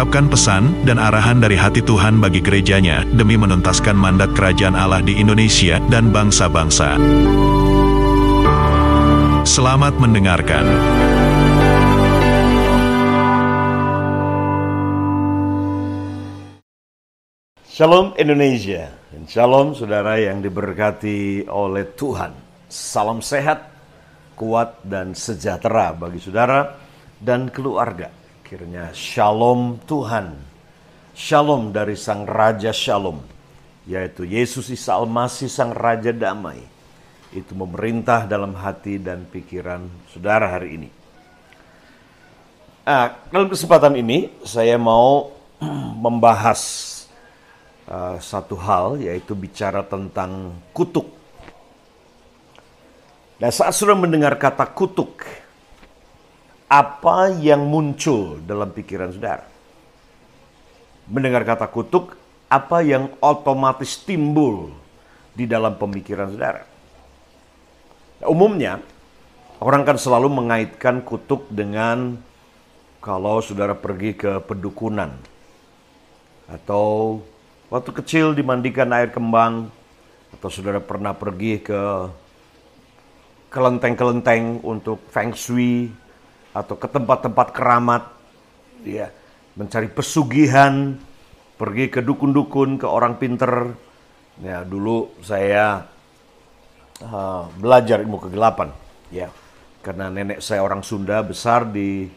mengungkapkan pesan dan arahan dari hati Tuhan bagi gerejanya demi menuntaskan mandat kerajaan Allah di Indonesia dan bangsa-bangsa. Selamat mendengarkan. Shalom Indonesia dan shalom saudara yang diberkati oleh Tuhan. Salam sehat, kuat dan sejahtera bagi saudara dan keluarga. Kiranya shalom Tuhan, shalom dari Sang Raja Shalom, yaitu Yesus Isa Almasih Sang Raja Damai. Itu memerintah dalam hati dan pikiran saudara hari ini. Nah, dalam kesempatan ini saya mau membahas uh, satu hal yaitu bicara tentang kutuk. Nah, saat sudah mendengar kata kutuk, apa yang muncul dalam pikiran saudara? Mendengar kata kutuk, apa yang otomatis timbul di dalam pemikiran saudara? Nah, umumnya, orang kan selalu mengaitkan kutuk dengan kalau saudara pergi ke pedukunan atau waktu kecil dimandikan air kembang atau saudara pernah pergi ke kelenteng-kelenteng untuk feng shui atau ke tempat-tempat keramat ya mencari pesugihan pergi ke dukun-dukun ke orang pinter. Ya dulu saya uh, belajar ilmu kegelapan ya karena nenek saya orang Sunda besar di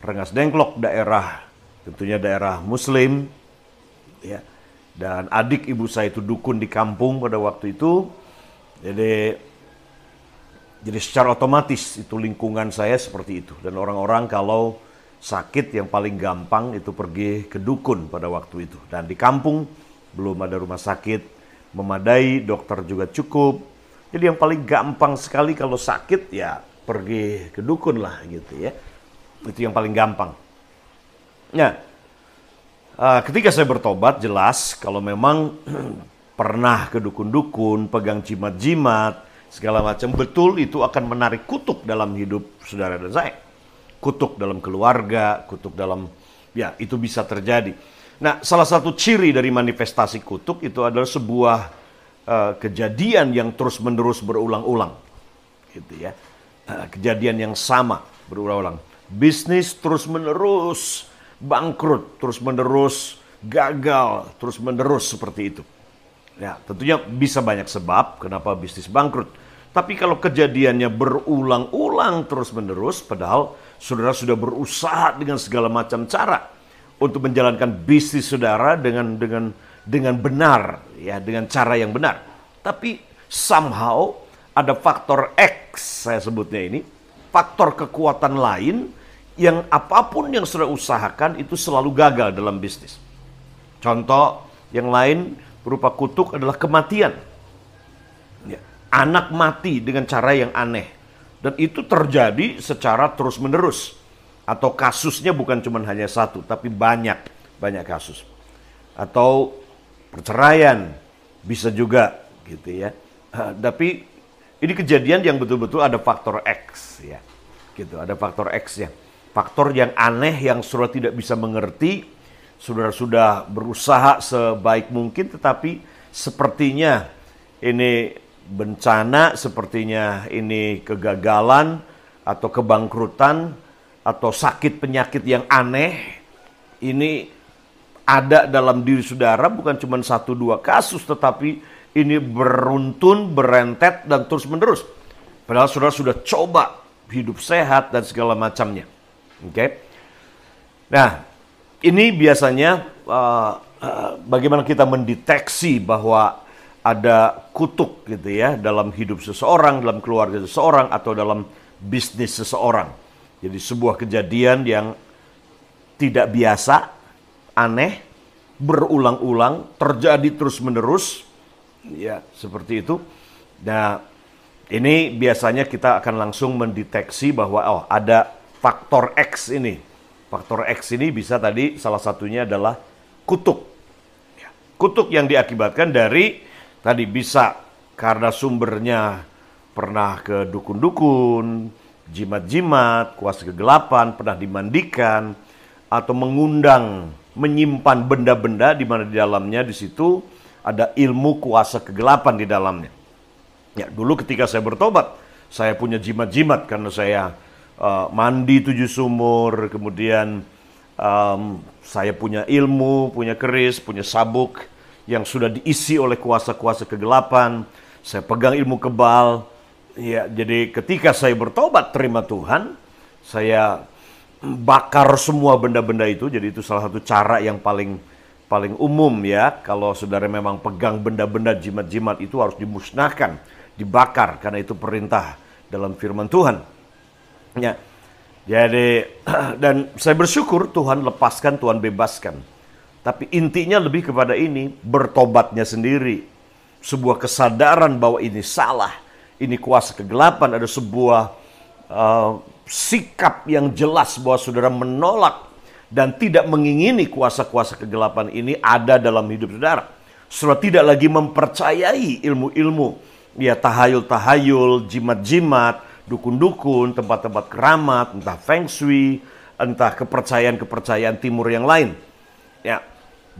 Rengas Dengklok daerah tentunya daerah Muslim ya. Dan adik ibu saya itu dukun di kampung pada waktu itu. Jadi jadi secara otomatis itu lingkungan saya seperti itu. Dan orang-orang kalau sakit yang paling gampang itu pergi ke dukun pada waktu itu. Dan di kampung belum ada rumah sakit memadai dokter juga cukup. Jadi yang paling gampang sekali kalau sakit ya pergi ke dukun lah gitu ya. Itu yang paling gampang. Nah, uh, ketika saya bertobat jelas kalau memang pernah ke dukun-dukun, pegang jimat-jimat, segala macam, betul itu akan menarik kutuk dalam hidup saudara dan saya. Kutuk dalam keluarga, kutuk dalam, ya itu bisa terjadi. Nah, salah satu ciri dari manifestasi kutuk itu adalah sebuah uh, kejadian yang terus-menerus berulang-ulang. Gitu ya. Uh, kejadian yang sama berulang-ulang bisnis terus-menerus bangkrut, terus-menerus gagal, terus-menerus seperti itu. Ya, tentunya bisa banyak sebab kenapa bisnis bangkrut. Tapi kalau kejadiannya berulang-ulang terus-menerus, padahal saudara sudah berusaha dengan segala macam cara untuk menjalankan bisnis saudara dengan dengan dengan benar, ya, dengan cara yang benar. Tapi somehow ada faktor X saya sebutnya ini, faktor kekuatan lain yang apa pun yang sudah usahakan itu selalu gagal dalam bisnis. Contoh yang lain berupa kutuk adalah kematian. Ya, anak mati dengan cara yang aneh. Dan itu terjadi secara terus-menerus. Atau kasusnya bukan cuma hanya satu, tapi banyak, banyak kasus. Atau perceraian, bisa juga gitu ya. Uh, tapi ini kejadian yang betul-betul ada faktor X ya. Gitu, ada faktor X ya faktor yang aneh yang saudara tidak bisa mengerti. Saudara sudah berusaha sebaik mungkin tetapi sepertinya ini bencana, sepertinya ini kegagalan atau kebangkrutan atau sakit penyakit yang aneh ini ada dalam diri saudara bukan cuma satu dua kasus tetapi ini beruntun, berentet dan terus menerus. Padahal saudara sudah coba hidup sehat dan segala macamnya. Oke. Okay? Nah, ini biasanya uh, uh, bagaimana kita mendeteksi bahwa ada kutuk gitu ya dalam hidup seseorang, dalam keluarga seseorang atau dalam bisnis seseorang. Jadi sebuah kejadian yang tidak biasa, aneh, berulang-ulang, terjadi terus-menerus, Ya, seperti itu. Nah, ini biasanya kita akan langsung mendeteksi bahwa oh ada faktor X ini. Faktor X ini bisa tadi salah satunya adalah kutuk. Kutuk yang diakibatkan dari tadi bisa karena sumbernya pernah ke dukun-dukun, jimat-jimat, kuasa kegelapan, pernah dimandikan, atau mengundang, menyimpan benda-benda di mana di dalamnya di situ ada ilmu kuasa kegelapan di dalamnya. Ya, dulu ketika saya bertobat, saya punya jimat-jimat karena saya uh, mandi tujuh sumur, kemudian um, saya punya ilmu, punya keris, punya sabuk yang sudah diisi oleh kuasa-kuasa kegelapan. Saya pegang ilmu kebal. Ya, jadi ketika saya bertobat terima Tuhan, saya bakar semua benda-benda itu. Jadi itu salah satu cara yang paling paling umum ya. Kalau saudara memang pegang benda-benda jimat-jimat itu harus dimusnahkan dibakar karena itu perintah dalam firman Tuhan. Ya. Jadi dan saya bersyukur Tuhan lepaskan, Tuhan bebaskan. Tapi intinya lebih kepada ini, bertobatnya sendiri. Sebuah kesadaran bahwa ini salah, ini kuasa kegelapan, ada sebuah uh, sikap yang jelas bahwa saudara menolak dan tidak mengingini kuasa-kuasa kegelapan ini ada dalam hidup saudara. Saudara tidak lagi mempercayai ilmu-ilmu ya tahayul-tahayul, jimat-jimat, dukun-dukun, tempat-tempat keramat, entah feng shui, entah kepercayaan-kepercayaan timur yang lain. Ya.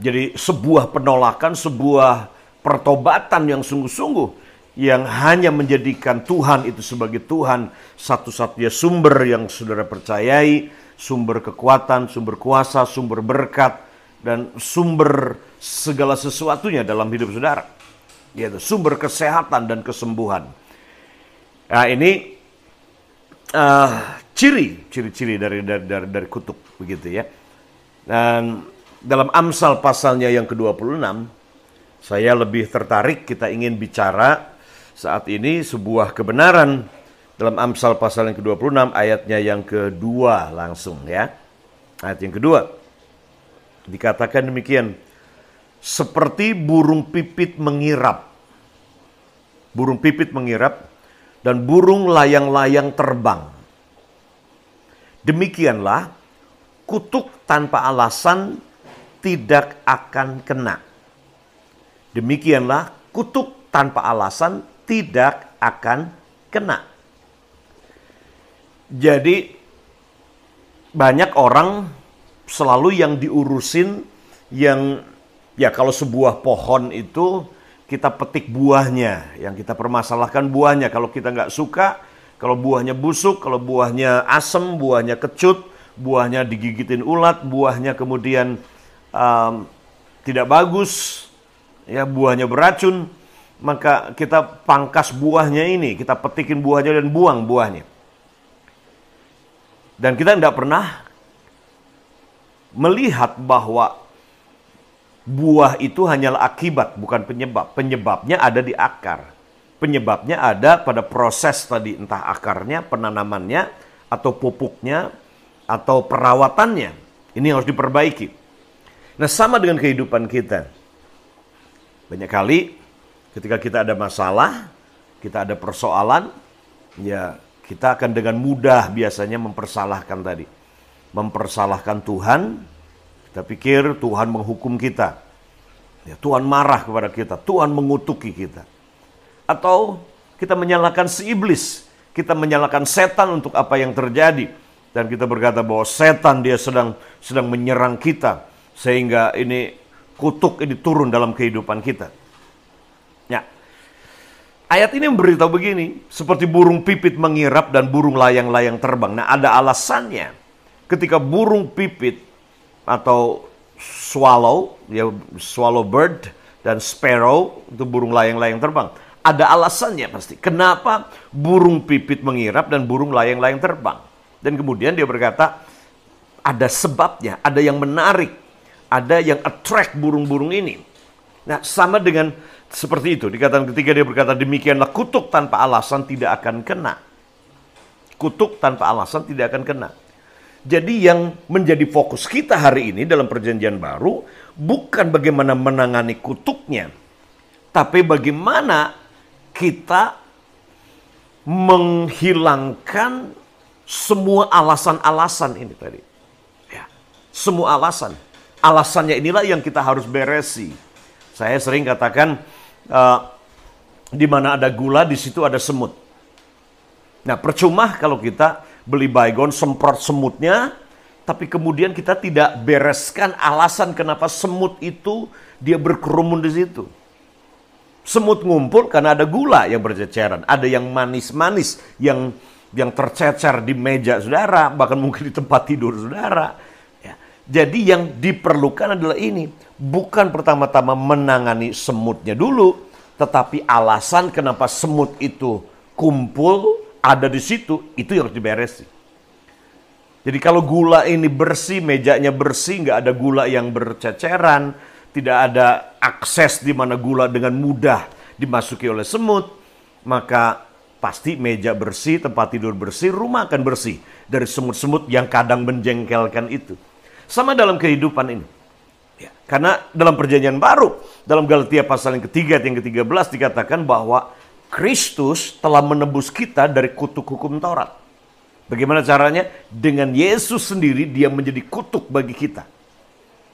Jadi sebuah penolakan, sebuah pertobatan yang sungguh-sungguh yang hanya menjadikan Tuhan itu sebagai Tuhan satu-satunya sumber yang saudara percayai, sumber kekuatan, sumber kuasa, sumber berkat, dan sumber segala sesuatunya dalam hidup saudara yaitu sumber kesehatan dan kesembuhan. Nah ini uh, ciri, ciri-ciri dari, dari dari dari kutub begitu ya. Dan dalam Amsal pasalnya yang ke-26 saya lebih tertarik kita ingin bicara saat ini sebuah kebenaran dalam Amsal pasal yang ke-26 ayatnya yang kedua langsung ya. Ayat yang kedua dikatakan demikian seperti burung pipit mengirap. Burung pipit mengirap dan burung layang-layang terbang. Demikianlah kutuk tanpa alasan tidak akan kena. Demikianlah kutuk tanpa alasan tidak akan kena. Jadi banyak orang selalu yang diurusin yang Ya kalau sebuah pohon itu kita petik buahnya, yang kita permasalahkan buahnya. Kalau kita nggak suka, kalau buahnya busuk, kalau buahnya asem, buahnya kecut, buahnya digigitin ulat, buahnya kemudian um, tidak bagus, ya buahnya beracun, maka kita pangkas buahnya ini, kita petikin buahnya dan buang buahnya. Dan kita tidak pernah melihat bahwa buah itu hanyalah akibat, bukan penyebab. Penyebabnya ada di akar. Penyebabnya ada pada proses tadi, entah akarnya, penanamannya, atau pupuknya, atau perawatannya. Ini harus diperbaiki. Nah, sama dengan kehidupan kita. Banyak kali ketika kita ada masalah, kita ada persoalan, ya kita akan dengan mudah biasanya mempersalahkan tadi. Mempersalahkan Tuhan, kita pikir Tuhan menghukum kita. Ya, Tuhan marah kepada kita. Tuhan mengutuki kita. Atau kita menyalahkan si iblis. Kita menyalahkan setan untuk apa yang terjadi. Dan kita berkata bahwa setan dia sedang sedang menyerang kita. Sehingga ini kutuk ini turun dalam kehidupan kita. Ya. Ayat ini memberitahu begini, seperti burung pipit mengirap dan burung layang-layang terbang. Nah, ada alasannya. Ketika burung pipit atau swallow, ya swallow bird dan sparrow itu burung layang-layang terbang. Ada alasannya pasti. Kenapa burung pipit mengirap dan burung layang-layang terbang? Dan kemudian dia berkata, ada sebabnya, ada yang menarik, ada yang attract burung-burung ini. Nah, sama dengan seperti itu. Dikatakan ketika dia berkata, demikianlah kutuk tanpa alasan tidak akan kena. Kutuk tanpa alasan tidak akan kena. Jadi yang menjadi fokus kita hari ini dalam perjanjian baru bukan bagaimana menangani kutuknya, Tapi bagaimana kita menghilangkan semua alasan-alasan ini tadi. Ya, semua alasan. Alasannya inilah yang kita harus beresi. Saya sering katakan, uh, di mana ada gula, di situ ada semut. Nah, percuma kalau kita beli baygon semprot semutnya, tapi kemudian kita tidak bereskan alasan kenapa semut itu dia berkerumun di situ. Semut ngumpul karena ada gula yang berceceran, ada yang manis-manis yang yang tercecer di meja saudara, bahkan mungkin di tempat tidur saudara. Ya. Jadi yang diperlukan adalah ini, bukan pertama-tama menangani semutnya dulu, tetapi alasan kenapa semut itu kumpul ada di situ, itu yang harus diberesi. Jadi kalau gula ini bersih, mejanya bersih, nggak ada gula yang berceceran, tidak ada akses di mana gula dengan mudah dimasuki oleh semut, maka pasti meja bersih, tempat tidur bersih, rumah akan bersih dari semut-semut yang kadang menjengkelkan itu. Sama dalam kehidupan ini. Ya, karena dalam perjanjian baru, dalam Galatia pasal yang ketiga, yang ketiga belas dikatakan bahwa Kristus telah menebus kita dari kutuk hukum Taurat. Bagaimana caranya? Dengan Yesus sendiri dia menjadi kutuk bagi kita.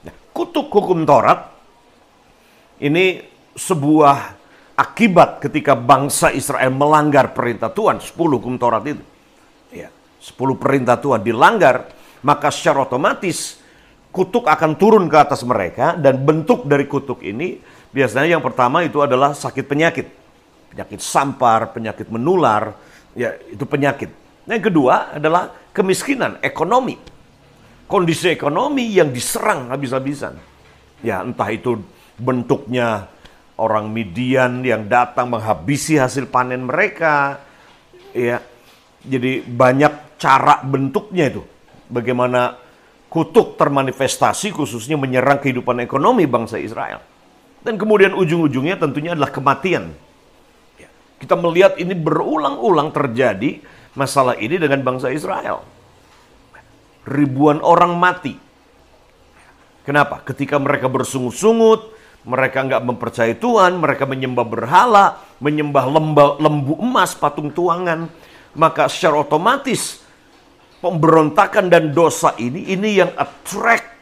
Nah, kutuk hukum Taurat ini sebuah akibat ketika bangsa Israel melanggar perintah Tuhan, 10 hukum Taurat itu. Ya, 10 perintah Tuhan dilanggar, maka secara otomatis kutuk akan turun ke atas mereka dan bentuk dari kutuk ini biasanya yang pertama itu adalah sakit penyakit penyakit sampar, penyakit menular, ya itu penyakit. Yang kedua adalah kemiskinan, ekonomi. Kondisi ekonomi yang diserang habis-habisan. Ya entah itu bentuknya orang Midian yang datang menghabisi hasil panen mereka. Ya, jadi banyak cara bentuknya itu. Bagaimana kutuk termanifestasi khususnya menyerang kehidupan ekonomi bangsa Israel. Dan kemudian ujung-ujungnya tentunya adalah kematian kita melihat ini berulang-ulang terjadi masalah ini dengan bangsa Israel. Ribuan orang mati. Kenapa? Ketika mereka bersungut-sungut, mereka nggak mempercayai Tuhan, mereka menyembah berhala, menyembah lemba, lembu emas, patung tuangan, maka secara otomatis pemberontakan dan dosa ini ini yang attract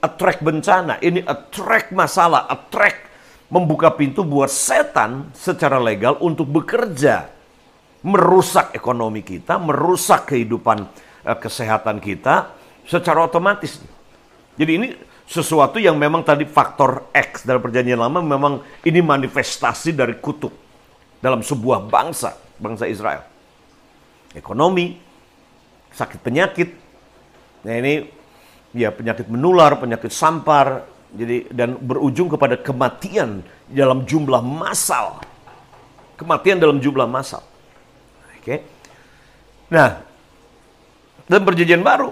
attract bencana, ini attract masalah, attract membuka pintu buat setan secara legal untuk bekerja, merusak ekonomi kita, merusak kehidupan uh, kesehatan kita secara otomatis. Jadi ini sesuatu yang memang tadi faktor X dalam perjanjian lama memang ini manifestasi dari kutuk dalam sebuah bangsa, bangsa Israel. Ekonomi, sakit penyakit, nah ini ya penyakit menular, penyakit sampar, jadi dan berujung kepada kematian dalam jumlah massal. Kematian dalam jumlah massal. Oke. Okay. Nah, dalam perjanjian baru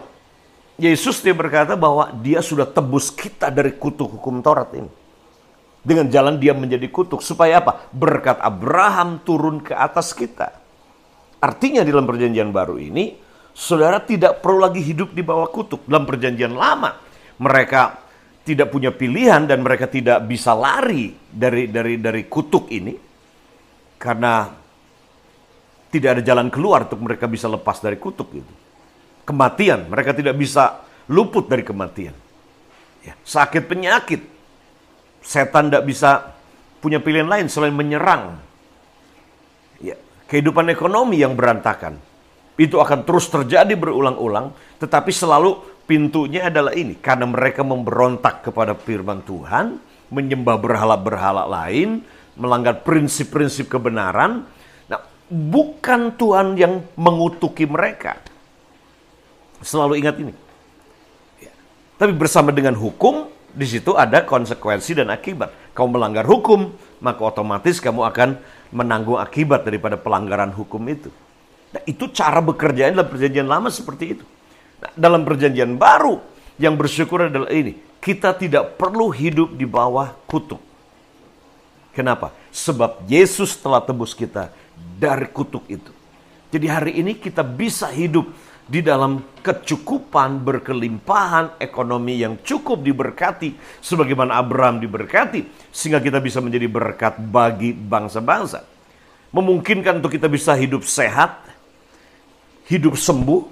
Yesus dia berkata bahwa dia sudah tebus kita dari kutuk hukum Taurat ini. Dengan jalan dia menjadi kutuk. Supaya apa? Berkat Abraham turun ke atas kita. Artinya dalam perjanjian baru ini, saudara tidak perlu lagi hidup di bawah kutuk. Dalam perjanjian lama, mereka tidak punya pilihan dan mereka tidak bisa lari dari dari dari kutuk ini karena tidak ada jalan keluar untuk mereka bisa lepas dari kutuk itu. Kematian, mereka tidak bisa luput dari kematian. Ya, sakit penyakit, setan tidak bisa punya pilihan lain selain menyerang. Ya, kehidupan ekonomi yang berantakan itu akan terus terjadi berulang-ulang, tetapi selalu Pintunya adalah ini, karena mereka memberontak kepada firman Tuhan, menyembah berhala-berhala lain, melanggar prinsip-prinsip kebenaran. Nah, bukan Tuhan yang mengutuki mereka. Selalu ingat ini. Ya. Tapi bersama dengan hukum, di situ ada konsekuensi dan akibat. Kau melanggar hukum, maka otomatis kamu akan menanggung akibat daripada pelanggaran hukum itu. Nah, itu cara bekerjanya dalam perjanjian lama seperti itu. Dalam perjanjian baru yang bersyukur adalah ini. Kita tidak perlu hidup di bawah kutuk. Kenapa? Sebab Yesus telah tebus kita dari kutuk itu. Jadi hari ini kita bisa hidup di dalam kecukupan, berkelimpahan, ekonomi yang cukup diberkati, sebagaimana Abraham diberkati, sehingga kita bisa menjadi berkat bagi bangsa-bangsa. Memungkinkan untuk kita bisa hidup sehat, hidup sembuh,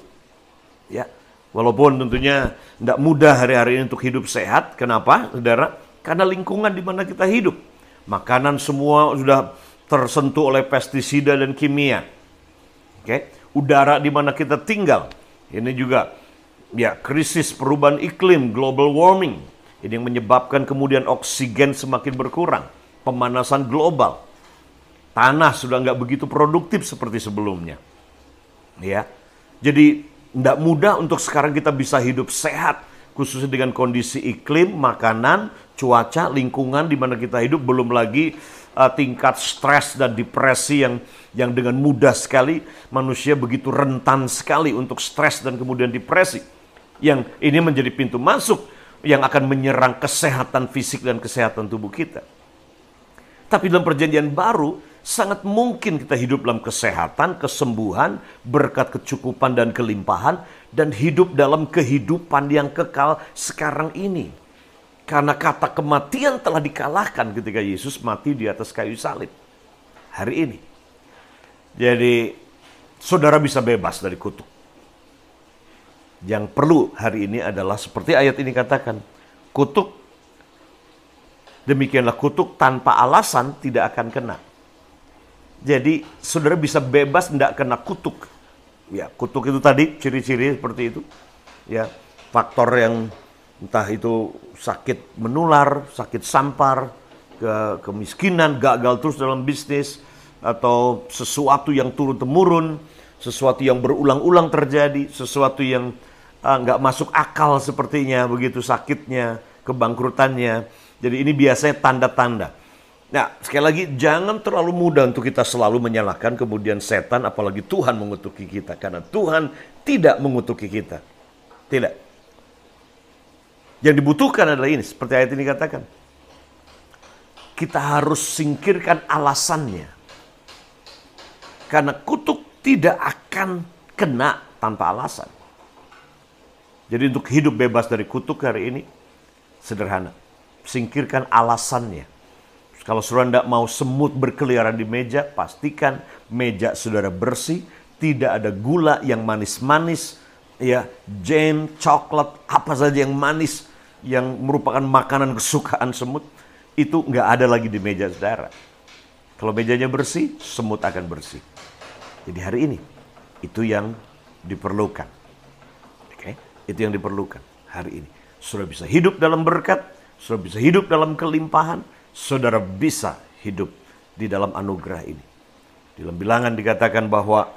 ya. Walaupun tentunya tidak mudah hari-hari ini untuk hidup sehat. Kenapa, saudara? Karena lingkungan di mana kita hidup. Makanan semua sudah tersentuh oleh pestisida dan kimia. Oke, udara di mana kita tinggal. Ini juga ya krisis perubahan iklim, global warming. Ini yang menyebabkan kemudian oksigen semakin berkurang, pemanasan global. Tanah sudah nggak begitu produktif seperti sebelumnya. Ya, jadi tidak mudah untuk sekarang kita bisa hidup sehat, khususnya dengan kondisi iklim, makanan, cuaca, lingkungan di mana kita hidup, belum lagi uh, tingkat stres dan depresi yang yang dengan mudah sekali manusia begitu rentan sekali untuk stres dan kemudian depresi. Yang ini menjadi pintu masuk yang akan menyerang kesehatan fisik dan kesehatan tubuh kita. Tapi dalam perjanjian baru, sangat mungkin kita hidup dalam kesehatan, kesembuhan, berkat kecukupan dan kelimpahan, dan hidup dalam kehidupan yang kekal sekarang ini. Karena kata kematian telah dikalahkan ketika Yesus mati di atas kayu salib. Hari ini. Jadi saudara bisa bebas dari kutuk. Yang perlu hari ini adalah seperti ayat ini katakan. Kutuk, demikianlah kutuk tanpa alasan tidak akan kena. Jadi saudara bisa bebas tidak kena kutuk. Ya, kutuk itu tadi ciri-ciri seperti itu. Ya, faktor yang entah itu sakit menular, sakit sampar, ke kemiskinan, gagal terus dalam bisnis, atau sesuatu yang turun temurun, sesuatu yang berulang-ulang terjadi, sesuatu yang uh, nggak masuk akal sepertinya begitu sakitnya, kebangkrutannya. Jadi ini biasanya tanda-tanda. Nah, sekali lagi jangan terlalu mudah untuk kita selalu menyalahkan kemudian setan apalagi Tuhan mengutuki kita karena Tuhan tidak mengutuki kita. Tidak. Yang dibutuhkan adalah ini, seperti ayat ini katakan. Kita harus singkirkan alasannya. Karena kutuk tidak akan kena tanpa alasan. Jadi untuk hidup bebas dari kutuk hari ini, sederhana. Singkirkan alasannya. Kalau saudara tidak mau semut berkeliaran di meja, pastikan meja saudara bersih, tidak ada gula yang manis-manis, ya jam, coklat, apa saja yang manis yang merupakan makanan kesukaan semut itu nggak ada lagi di meja saudara. Kalau mejanya bersih, semut akan bersih. Jadi hari ini itu yang diperlukan. Oke, itu yang diperlukan hari ini. Saudara bisa hidup dalam berkat, saudara bisa hidup dalam kelimpahan, saudara bisa hidup di dalam anugerah ini. Di dalam bilangan dikatakan bahwa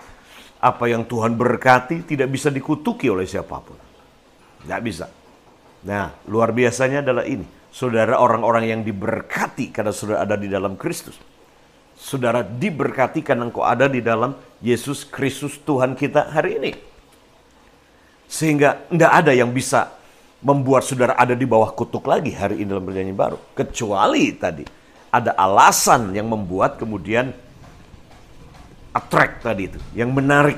apa yang Tuhan berkati tidak bisa dikutuki oleh siapa pun. Tidak bisa. Nah, luar biasanya adalah ini. Saudara orang-orang yang diberkati karena saudara ada di dalam Kristus. Saudara diberkati karena engkau ada di dalam Yesus Kristus Tuhan kita hari ini. Sehingga tidak ada yang bisa membuat saudara ada di bawah kutuk lagi hari ini dalam perjanjian baru. Kecuali tadi ada alasan yang membuat kemudian attract tadi itu, yang menarik,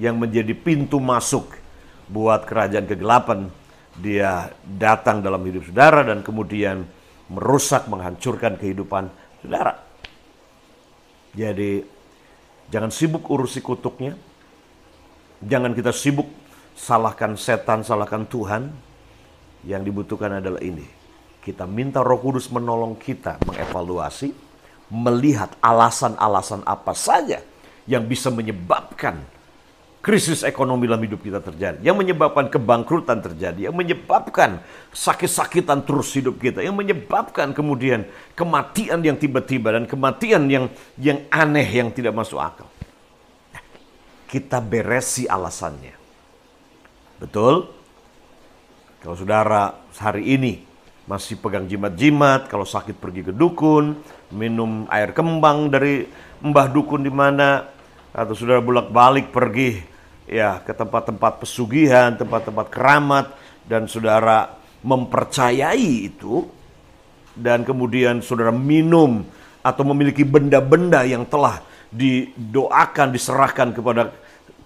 yang menjadi pintu masuk buat kerajaan kegelapan. Dia datang dalam hidup saudara dan kemudian merusak, menghancurkan kehidupan saudara. Jadi jangan sibuk urusi kutuknya. Jangan kita sibuk salahkan setan, salahkan Tuhan. Yang dibutuhkan adalah ini. Kita minta Roh Kudus menolong kita mengevaluasi melihat alasan-alasan apa saja yang bisa menyebabkan krisis ekonomi dalam hidup kita terjadi, yang menyebabkan kebangkrutan terjadi, yang menyebabkan sakit-sakitan terus hidup kita, yang menyebabkan kemudian kematian yang tiba-tiba dan kematian yang yang aneh yang tidak masuk akal. Kita beresi alasannya. Betul? Kalau saudara hari ini masih pegang jimat-jimat, kalau sakit pergi ke dukun, minum air kembang dari mbah dukun di mana, atau sudah bolak-balik pergi ya ke tempat-tempat pesugihan, tempat-tempat keramat, dan saudara mempercayai itu, dan kemudian saudara minum atau memiliki benda-benda yang telah didoakan, diserahkan kepada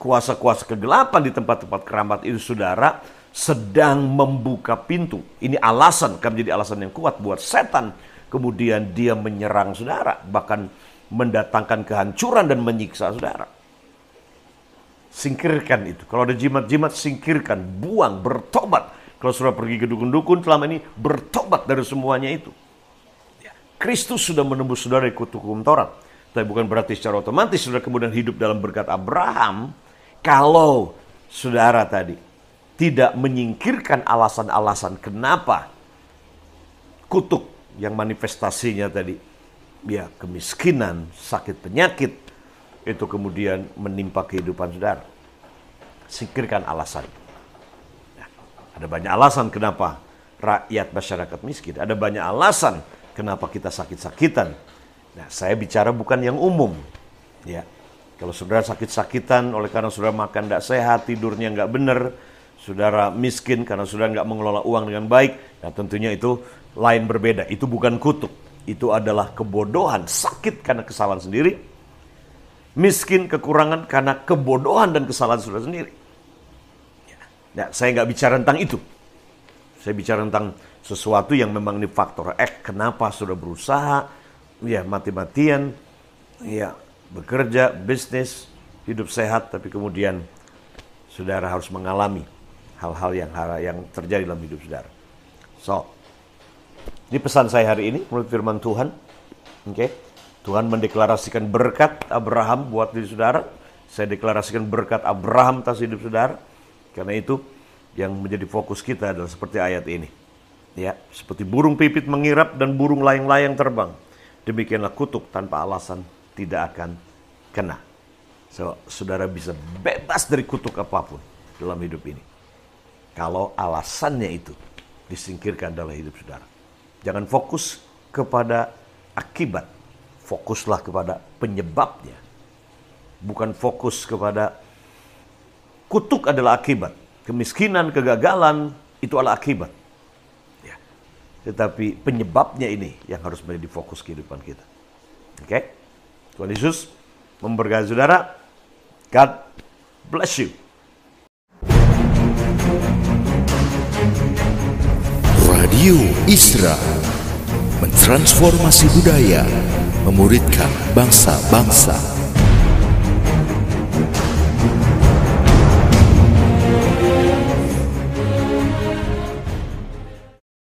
kuasa-kuasa kegelapan di tempat-tempat keramat itu saudara sedang membuka pintu. Ini alasan, kan menjadi alasan yang kuat buat setan. Kemudian dia menyerang saudara, bahkan mendatangkan kehancuran dan menyiksa saudara. Singkirkan itu. Kalau ada jimat-jimat, singkirkan, buang, bertobat. Kalau sudah pergi ke dukun-dukun selama ini, bertobat dari semuanya itu. Kristus sudah menembus saudara ikut hukum Taurat. Tapi bukan berarti secara otomatis saudara kemudian hidup dalam berkat Abraham. Kalau saudara tadi tidak menyingkirkan alasan-alasan kenapa kutuk yang manifestasinya tadi ya kemiskinan, sakit penyakit itu kemudian menimpa kehidupan saudara. Singkirkan alasan. Nah, ada banyak alasan kenapa rakyat masyarakat miskin. Ada banyak alasan kenapa kita sakit-sakitan. Nah, saya bicara bukan yang umum. Ya, kalau saudara sakit-sakitan oleh karena saudara makan tidak sehat, tidurnya nggak benar, saudara miskin karena saudara nggak mengelola uang dengan baik, nah tentunya itu lain berbeda. Itu bukan kutuk. Itu adalah kebodohan, sakit karena kesalahan sendiri, miskin kekurangan karena kebodohan dan kesalahan saudara sendiri. Nah, saya nggak bicara tentang itu. Saya bicara tentang sesuatu yang memang ini faktor X. Kenapa sudah berusaha, ya mati-matian, ya bekerja, bisnis, hidup sehat, tapi kemudian saudara harus mengalami hal-hal yang yang terjadi dalam hidup saudara. So, ini pesan saya hari ini menurut firman Tuhan. Oke. Okay? Tuhan mendeklarasikan berkat Abraham buat diri saudara. Saya deklarasikan berkat Abraham atas hidup saudara. Karena itu yang menjadi fokus kita adalah seperti ayat ini. Ya, seperti burung pipit mengirap dan burung layang-layang terbang. Demikianlah kutuk tanpa alasan tidak akan kena. So, saudara bisa bebas dari kutuk apa pun dalam hidup ini. Kalau alasannya itu disingkirkan dalam hidup saudara. Jangan fokus kepada akibat. Fokuslah kepada penyebabnya. Bukan fokus kepada kutuk adalah akibat. Kemiskinan, kegagalan itu adalah akibat. Ya. Tetapi penyebabnya ini yang harus menjadi fokus kehidupan kita. Oke? Okay? Tuhan Yesus memberkati saudara. God bless you. Radio Isra mentransformasi budaya, memuridkan bangsa-bangsa.